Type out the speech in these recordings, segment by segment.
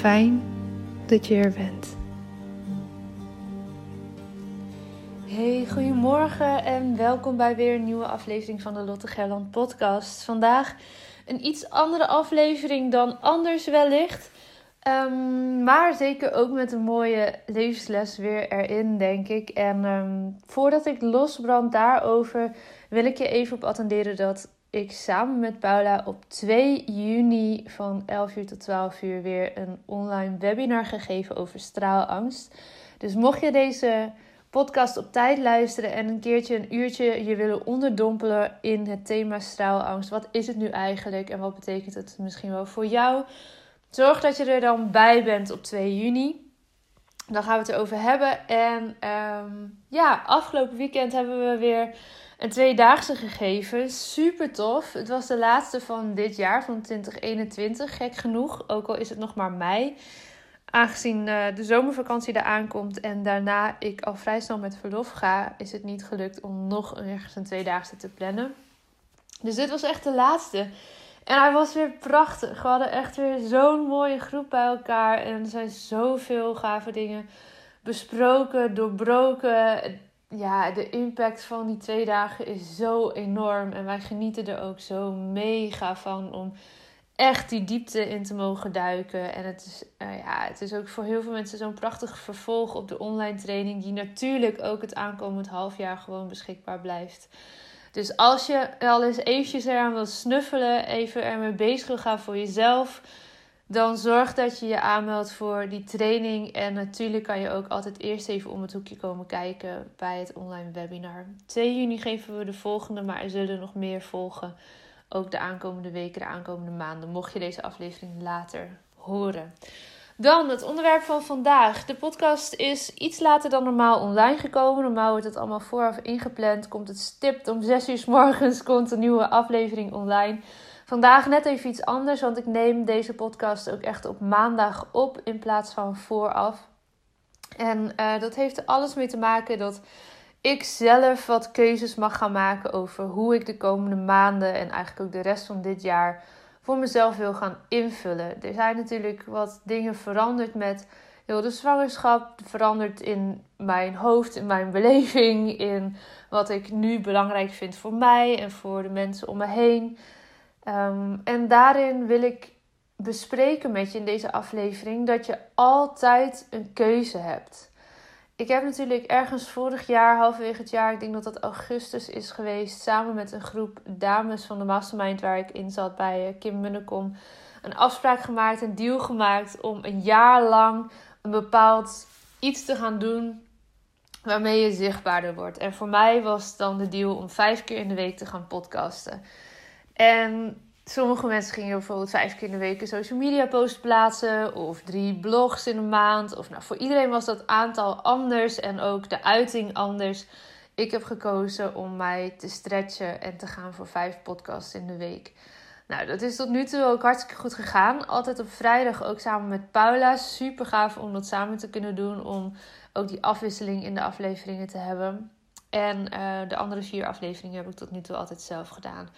Fijn dat je er bent. Hey, goedemorgen en welkom bij weer een nieuwe aflevering van de Lotte Gerland podcast. Vandaag een iets andere aflevering dan anders wellicht. Um, maar zeker ook met een mooie levensles weer erin, denk ik. En um, voordat ik losbrand daarover, wil ik je even op attenderen dat ik samen met Paula op 2 juni van 11 uur tot 12 uur weer een online webinar gegeven over straalangst. Dus mocht je deze podcast op tijd luisteren en een keertje een uurtje je willen onderdompelen in het thema straalangst, wat is het nu eigenlijk en wat betekent het misschien wel voor jou? Zorg dat je er dan bij bent op 2 juni. Dan gaan we het erover hebben. En um, ja, afgelopen weekend hebben we weer een tweedaagse gegeven. Super tof. Het was de laatste van dit jaar, van 2021. Gek genoeg, ook al is het nog maar mei. Aangezien uh, de zomervakantie eraan komt en daarna ik al vrij snel met verlof ga, is het niet gelukt om nog ergens een tweedaagse te plannen. Dus dit was echt de laatste. En hij was weer prachtig. We hadden echt weer zo'n mooie groep bij elkaar. En er zijn zoveel gave dingen besproken, doorbroken. Ja, de impact van die twee dagen is zo enorm. En wij genieten er ook zo mega van om echt die diepte in te mogen duiken. En het is, uh, ja, het is ook voor heel veel mensen zo'n prachtig vervolg op de online training. Die natuurlijk ook het aankomend half jaar gewoon beschikbaar blijft. Dus als je al eens eventjes eraan wil snuffelen, even ermee bezig wil gaan voor jezelf, dan zorg dat je je aanmeldt voor die training. En natuurlijk kan je ook altijd eerst even om het hoekje komen kijken bij het online webinar. 2 juni geven we de volgende, maar er zullen nog meer volgen. Ook de aankomende weken, de aankomende maanden, mocht je deze aflevering later horen. Dan het onderwerp van vandaag. De podcast is iets later dan normaal online gekomen. Normaal wordt het allemaal vooraf ingepland. Komt het stipt om 6 uur s morgens komt een nieuwe aflevering online. Vandaag net even iets anders, want ik neem deze podcast ook echt op maandag op in plaats van vooraf. En uh, dat heeft er alles mee te maken dat ik zelf wat keuzes mag gaan maken over hoe ik de komende maanden en eigenlijk ook de rest van dit jaar voor mezelf wil gaan invullen. Er zijn natuurlijk wat dingen veranderd met heel de zwangerschap verandert in mijn hoofd, in mijn beleving, in wat ik nu belangrijk vind voor mij en voor de mensen om me heen. Ehm, en daarin wil ik bespreken met je in deze aflevering dat je altijd een keuze hebt. Ik heb natuurlijk ergens vorig jaar, halverwege het jaar, ik denk dat dat augustus is geweest, samen met een groep dames van de mastermind waar ik in zat bij eh, Kim Munnekom, een afspraak gemaakt, een deal gemaakt om een jaar lang een bepaald iets te gaan doen waarmee je zichtbaarder wordt. En voor mij was dan de deal om vijf keer in de week te gaan podcasten. En sommige mensen gingen bijvoorbeeld vijf keer in de week een social media post plaatsen. Of drie blogs in een maand. Of nou, voor iedereen was dat aantal anders en ook de uiting anders. Ik heb gekozen om mij te stretchen en te gaan voor vijf podcasts in de week. Nou, dat is tot nu toe ook hartstikke goed gegaan. Altijd op vrijdag ook samen met Paula. Super gaaf om dat samen te kunnen doen. Om ook die afwisseling in de afleveringen te hebben. En uh, de andere vier afleveringen heb ik tot nu toe altijd zelf gedaan.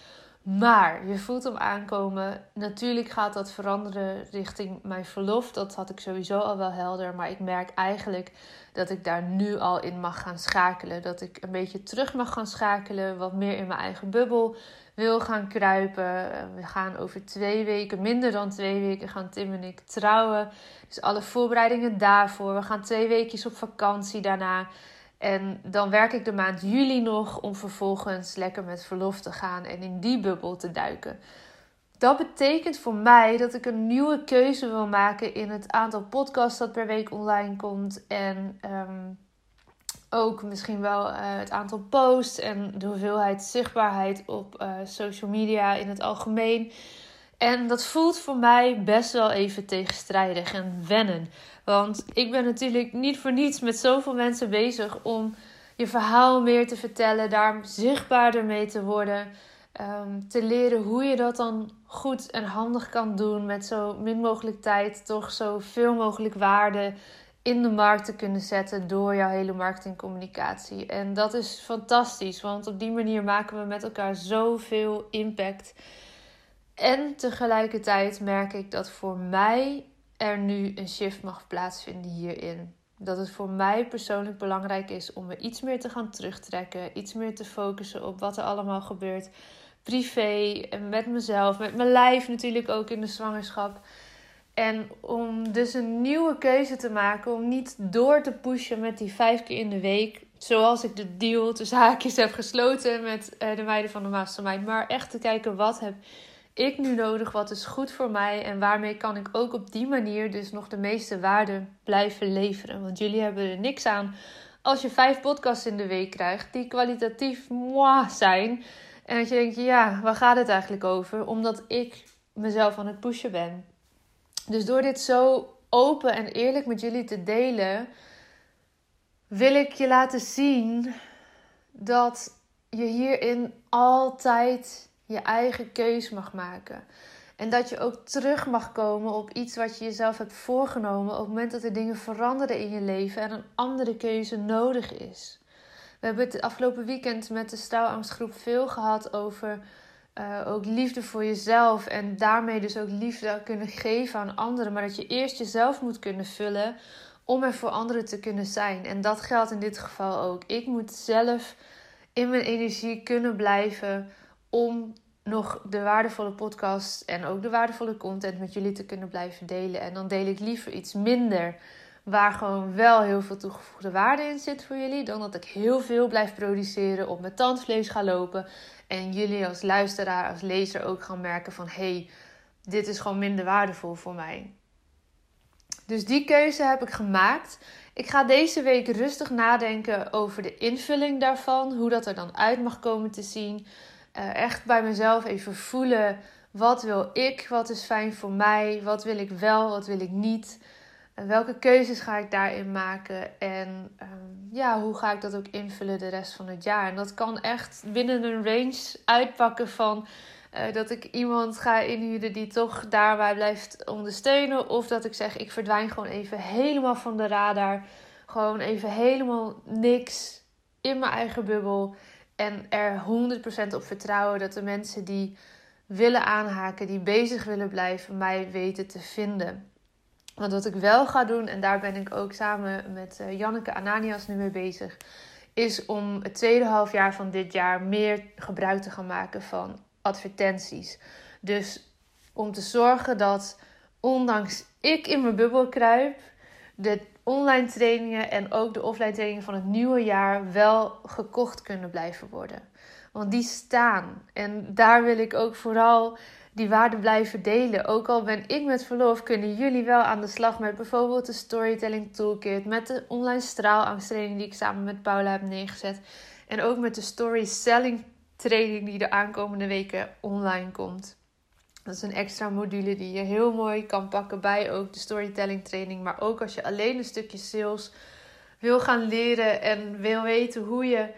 Maar je voelt hem aankomen. Natuurlijk gaat dat veranderen richting mijn verlof. Dat had ik sowieso al wel helder. Maar ik merk eigenlijk dat ik daar nu al in mag gaan schakelen. Dat ik een beetje terug mag gaan schakelen. Wat meer in mijn eigen bubbel wil gaan kruipen. We gaan over twee weken, minder dan twee weken, gaan Tim en ik trouwen. Dus alle voorbereidingen daarvoor. We gaan twee weekjes op vakantie daarna. En dan werk ik de maand juli nog om vervolgens lekker met verlof te gaan en in die bubbel te duiken. Dat betekent voor mij dat ik een nieuwe keuze wil maken in het aantal podcasts dat per week online komt. En ehm, ook misschien wel uh, het aantal posts en de hoeveelheid zichtbaarheid op uh, social media in het algemeen. En dat voelt voor mij best wel even tegenstrijdig en wennen. Want ik ben natuurlijk niet voor niets met zoveel mensen bezig om je verhaal meer te vertellen, daar zichtbaarder mee te worden. Um, te leren hoe je dat dan goed en handig kan doen met zo min mogelijk tijd, toch zo veel mogelijk waarde in de markt te kunnen zetten door jouw hele marketingcommunicatie. En dat is fantastisch, want op die manier maken we met elkaar zoveel impact. En tegelijkertijd merk ik dat voor mij er nu een shift mag plaatsvinden hierin. Dat het voor mij persoonlijk belangrijk is om me iets meer te gaan terugtrekken, iets meer te focussen op wat er allemaal gebeurt. Privé en met mezelf, met mijn lijf natuurlijk ook in de zwangerschap. En om dus een nieuwe keuze te maken, om niet door te pushen met die vijf keer in de week. Zoals ik de deal tussen haakjes heb gesloten met eh, de meiden van de Mastermind. Maar echt te kijken wat heb ik nu nodig? Wat is goed voor mij? En waarmee kan ik ook op die manier dus nog de meeste waarde blijven leveren? Want jullie hebben er niks aan als je vijf podcasts in de week krijgt die kwalitatief moi zijn. En dat je denkt, ja, waar gaat het eigenlijk over? Omdat ik mezelf aan het pushen ben. Dus door dit zo open en eerlijk met jullie te delen, wil ik je laten zien dat je hierin altijd je eigen keus mag maken. En dat je ook terug mag komen op iets wat je jezelf hebt voorgenomen op het moment dat er dingen veranderen in je leven en een andere keuze nodig is. We hebben het afgelopen weekend met de Stouwangstgroep veel gehad over uh, ook liefde voor jezelf en daarmee dus ook liefde kunnen geven aan anderen. Maar dat je eerst jezelf moet kunnen vullen om er voor anderen te kunnen zijn. En dat geldt in dit geval ook. Ik moet zelf in mijn energie kunnen blijven om nog de waardevolle podcast en ook de waardevolle content met jullie te kunnen blijven delen. En dan deel ik liever iets minder waar gewoon wel heel veel toegevoegde waarde in zit voor jullie, dan dat ik heel veel blijf produceren, op mijn tandvlees ga lopen en jullie als luisteraar, als lezer ook gaan merken van hey, dit is gewoon minder waardevol voor mij. Dus die keuze heb ik gemaakt. Ik ga deze week rustig nadenken over de invulling daarvan, hoe dat er dan uit mag komen te zien. Uh, echt bij mezelf even voelen. Wat wil ik? Wat is fijn voor mij? Wat wil ik wel? Wat wil ik niet? Welke keuzes ga ik daarin maken? En um, ja, hoe ga ik dat ook invullen de rest van het jaar? En dat kan echt binnen een range uitpakken van uh, dat ik iemand ga inhuren die toch daarbij blijft ondersteunen. Of dat ik zeg, ik verdwijn gewoon even helemaal van de radar. Gewoon even helemaal niks in mijn eigen bubbel. En er 100% op vertrouwen dat de mensen die willen aanhaken, die bezig willen blijven, mij weten te vinden. Want wat ik wel ga doen, en daar ben ik ook samen met uh, Janneke Ananias nu mee bezig, is om het tweede halfjaar van dit jaar meer gebruik te gaan maken van advertenties. Dus om te zorgen dat, ondanks ik in mijn bubbel kruip, de online trainingen en ook de offline trainingen van het nieuwe jaar wel gekocht kunnen blijven worden. Want die staan. En daar wil ik ook vooral die waarde blijven delen. Ook al ben ik met verlof, kunnen jullie wel aan de slag met bijvoorbeeld de Storytelling Toolkit, met de online straalangsttraining die ik samen met Paula heb neergezet. En ook met de Story Selling training die de aankomende weken online komt. Dat is een extra module die je heel mooi kan pakken bij ook de storytelling training. Maar ook als je alleen een stukje sales wil gaan leren en wil weten hoe je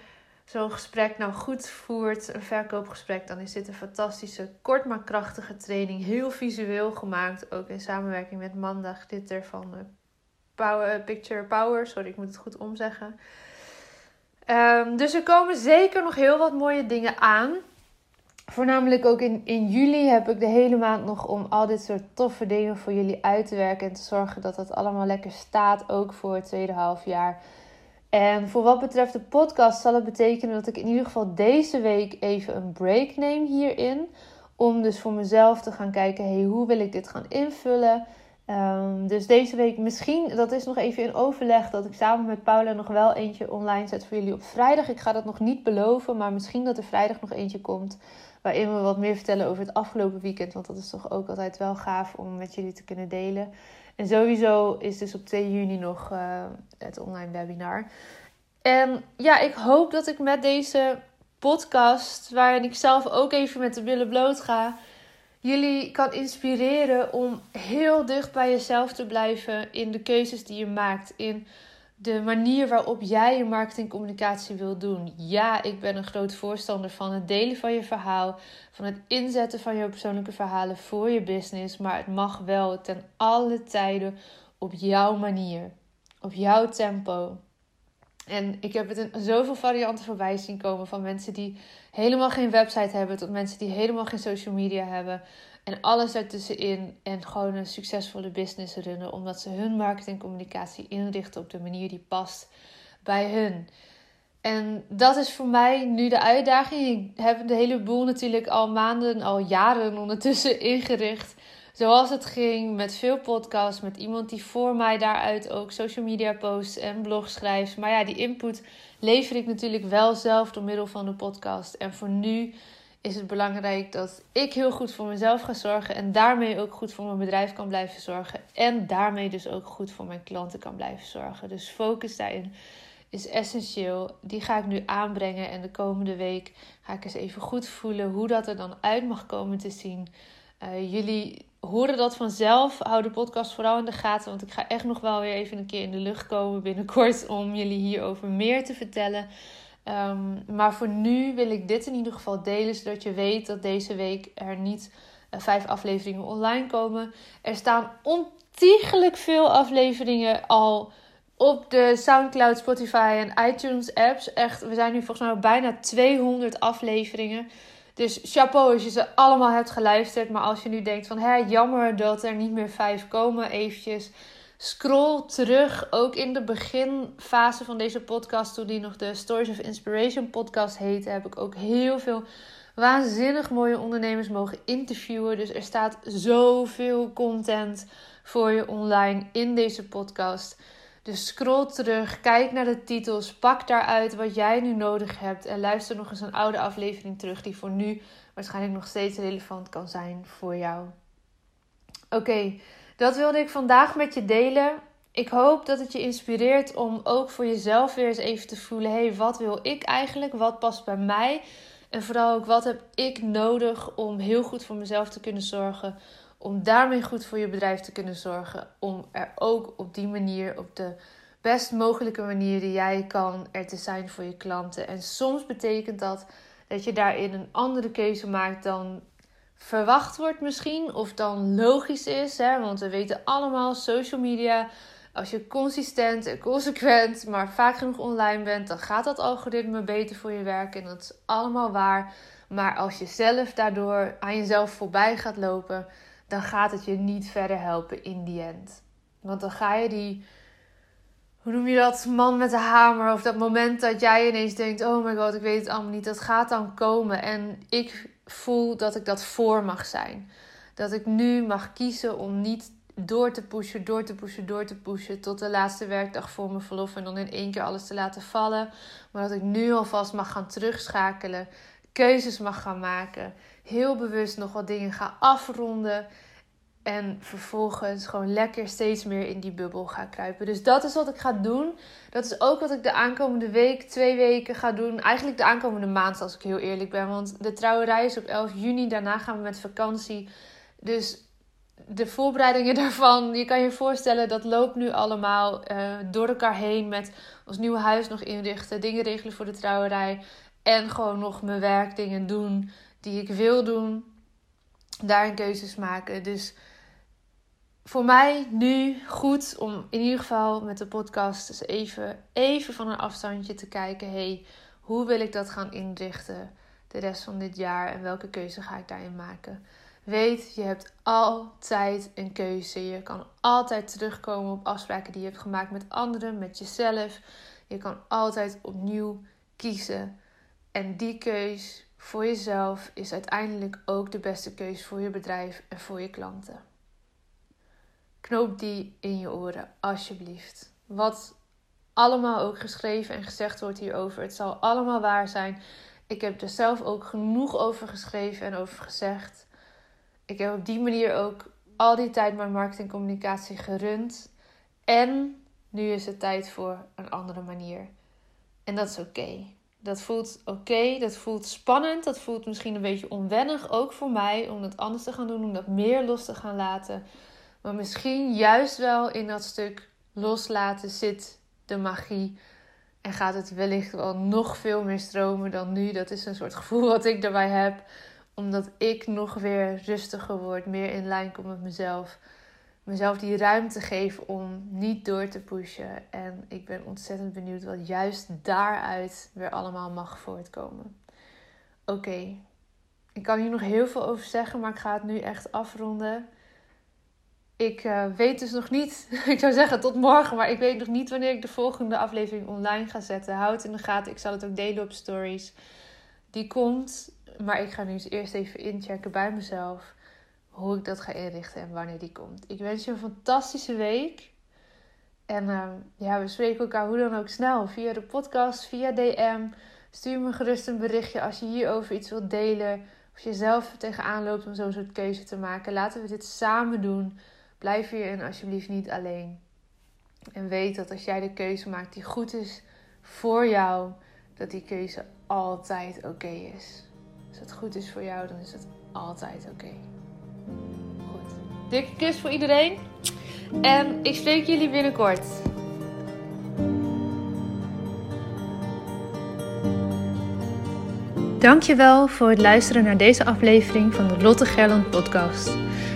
zo'n gesprek nou goed voert, een verkoopgesprek, dan is dit een fantastische, kort maar krachtige training. Heel visueel gemaakt, ook in samenwerking met Manda Glitter van uh, Power, Picture Power. Sorry, ik moet het goed omzeggen. Um, dus er komen zeker nog heel wat mooie dingen aan. Voornamelijk ook in, in juli heb ik de hele maand nog om al dit soort toffe dingen voor jullie uit te werken. En te zorgen dat dat allemaal lekker staat, ook voor het tweede halfjaar. En voor wat betreft de podcast zal het betekenen dat ik in ieder geval deze week even een break neem hierin. Om dus voor mezelf te gaan kijken, hey, hoe wil ik dit gaan invullen? Um, dus deze week misschien, dat is nog even in overleg, dat ik samen met Paula nog wel eentje online zet voor jullie op vrijdag. Ik ga dat nog niet beloven, maar misschien dat er vrijdag nog eentje komt. Waarin we wat meer vertellen over het afgelopen weekend. Want dat is toch ook altijd wel gaaf om met jullie te kunnen delen. En sowieso is dus op 2 juni nog uh, het online webinar. En ja, ik hoop dat ik met deze podcast, waarin ik zelf ook even met de billen bloot ga, jullie kan inspireren om heel dicht bij jezelf te blijven in de keuzes die je maakt. In de manier waarop jij je marketingcommunicatie wil doen. Ja, ik ben een groot voorstander van het delen van je verhaal, van het inzetten van je persoonlijke verhalen voor je business, maar het mag wel ten alle tijden op jouw manier, op jouw tempo. En ik heb het in zoveel varianten voorbij zien komen van mensen die helemaal geen website hebben, tot mensen die helemaal geen social media hebben. En alles ertussenin. En gewoon een succesvolle business runnen. Omdat ze hun marketingcommunicatie inrichten op de manier die past bij hun. En dat is voor mij nu de uitdaging. Ik heb de hele boel natuurlijk al maanden, al jaren ondertussen ingericht. Zoals het ging met veel podcasts, met iemand die voor mij daaruit ook social media posts en blogs schrijft. Maar ja, die input lever ik natuurlijk wel zelf door middel van de podcast. En voor nu is het belangrijk dat ik heel goed voor mezelf ga zorgen en daarmee ook goed voor mijn bedrijf kan blijven zorgen en daarmee dus ook goed voor mijn klanten kan blijven zorgen. Dus focus daarin is essentieel. Die ga ik nu aanbrengen en de komende week ga ik eens even goed voelen hoe dat er dan uit mag komen te zien. Uh, jullie horen dat vanzelf. Hou de podcast vooral in de gaten, want ik ga echt nog wel weer even een keer in de lucht komen binnenkort om jullie hierover meer te vertellen. Um, maar voor nu wil ik dit in ieder geval delen, zodat je weet dat deze week er niet uh, vijf afleveringen online komen. Er staan ontiegelijk veel afleveringen al op de SoundCloud, Spotify en iTunes apps. Echt, we zijn nu volgens mij bijna 200 afleveringen. Dus chapeau als je ze allemaal hebt geluisterd. Maar als je nu denkt van, hé, jammer dat er niet meer vijf komen, eventjes scroll terug, ook in de beginfase van deze podcast, toen die nog de Stories of Inspiration podcast heette, heb ik ook heel veel waanzinnig mooie ondernemers mogen interviewen. Dus er staat zoveel content voor je online in deze podcast. Dus scroll terug, kijk naar de titels, pak daaruit wat jij nu nodig hebt en luister nog eens een oude aflevering terug die voor nu waarschijnlijk nog steeds relevant kan zijn voor jou. Oké, dat wilde ik vandaag met je delen. Ik hoop dat het je inspireert om ook voor jezelf weer eens even te voelen: hé, hey, wat wil ik eigenlijk? Wat past bij mij? En vooral ook wat heb ik nodig om heel goed voor mezelf te kunnen zorgen? Om daarmee goed voor je bedrijf te kunnen zorgen. Om er ook op die manier, op de best mogelijke manier die jij kan, er te zijn voor je klanten. En soms betekent dat dat je daarin een andere keuze maakt dan verwacht wordt misschien, of dan logisch is. Hè? Want we weten allemaal, social media, als je consistent en consequent, maar vaak genoeg online bent, dan gaat dat algoritme beter voor je werken. En dat is allemaal waar. Maar als je zelf daardoor aan jezelf voorbij gaat lopen, dan gaat het je niet verder helpen in die end. Want dan ga je die, hoe noem je dat, man met de hamer. Of dat moment dat jij ineens denkt, oh my god, ik weet het allemaal niet. Dat gaat dan komen. En ik voel dat ik dat voor mag zijn. Dat ik nu mag kiezen om niet door te pushen, door te pushen, door te pushen. Tot de laatste werkdag voor mijn verlof. En dan in één keer alles te laten vallen. Maar dat ik nu alvast mag gaan terugschakelen. Keuzes mag gaan maken. Heel bewust nog wat dingen ga afronden. En vervolgens gewoon lekker steeds meer in die bubbel ga kruipen. Dus dat is wat ik ga doen. Dat is ook wat ik de aankomende week, twee weken ga doen. Eigenlijk de aankomende maand, als ik heel eerlijk ben. Want de trouwerij is op 11 juni. Daarna gaan we met vakantie. Dus de voorbereidingen daarvan, je kan je voorstellen, dat loopt nu allemaal uh, door elkaar heen met ons nieuwe huis nog inrichten, dingen regelen voor de trouwerij en gewoon nog mijn werkdingen doen die ik wil doen, daarin keuzes maken. Dus voor mij nu goed om in ieder geval met de podcast dus even, even van een afstandje te kijken, hey, hoe wil ik dat gaan inrichten de rest van dit jaar en welke keuze ga ik daarin maken? Weet, je hebt altijd een keuze. Je kan altijd terugkomen op afspraken die je hebt gemaakt met anderen, met jezelf. Je kan altijd opnieuw kiezen. En die keus voor jezelf is uiteindelijk ook de beste keus voor je bedrijf en voor je klanten. Knoop die in je oren, alsjeblieft. Wat allemaal ook geschreven en gezegd wordt hierover, het zal allemaal waar zijn. Ik heb er zelf ook genoeg over geschreven en over gezegd ik heb op die manier ook al die tijd mijn marketingcommunicatie gerund. En nu is het tijd voor een andere manier. En dat is oké. Dat voelt oké, dat voelt spannend, dat voelt misschien een beetje onwennig ook voor mij om dat anders te gaan doen, om dat meer los te gaan laten. Maar misschien juist wel in dat stuk loslaten zit de magie. En gaat het wellicht wel nog veel meer stromen dan nu. Dat is een soort gevoel wat ik daarbij heb omdat ik nog weer rustiger word, meer in lijn kom met mezelf. Mezelf die ruimte geven om niet door te pushen. En ik ben ontzettend benieuwd wat juist daaruit weer allemaal mag voortkomen. Oké, ik kan hier nog heel veel over zeggen, maar ik ga het nu echt afronden. Ik uh, weet dus nog niet, ik zou zeggen tot morgen, maar ik weet nog niet wanneer ik de volgende aflevering online ga zetten. Houd in de gaten, ik zal het ook delen op stories. Die komt maar ik ga nu eens eerst even inchecken bij mezelf hoe ik dat ga inrichten en wanneer die komt. Ik wens je een fantastische week. En uh, ja, we spreken elkaar hoe dan ook snel. Via de podcast, via DM. Stuur me gerust een berichtje als je hierover iets wilt delen. Of je zelf tegenaan loopt om zo'n soort keuze te maken. Laten we dit samen doen. Blijf hierin alsjeblieft niet alleen. En weet dat als jij de keuze maakt die goed is voor jou, dat die keuze altijd oké is. Als het goed is voor jou, dan is het altijd oké. Goed. Dikke kus voor iedereen. En ik spreek jullie binnenkort. Dankjewel voor het luisteren naar deze aflevering van de Lotte Gerland podcast.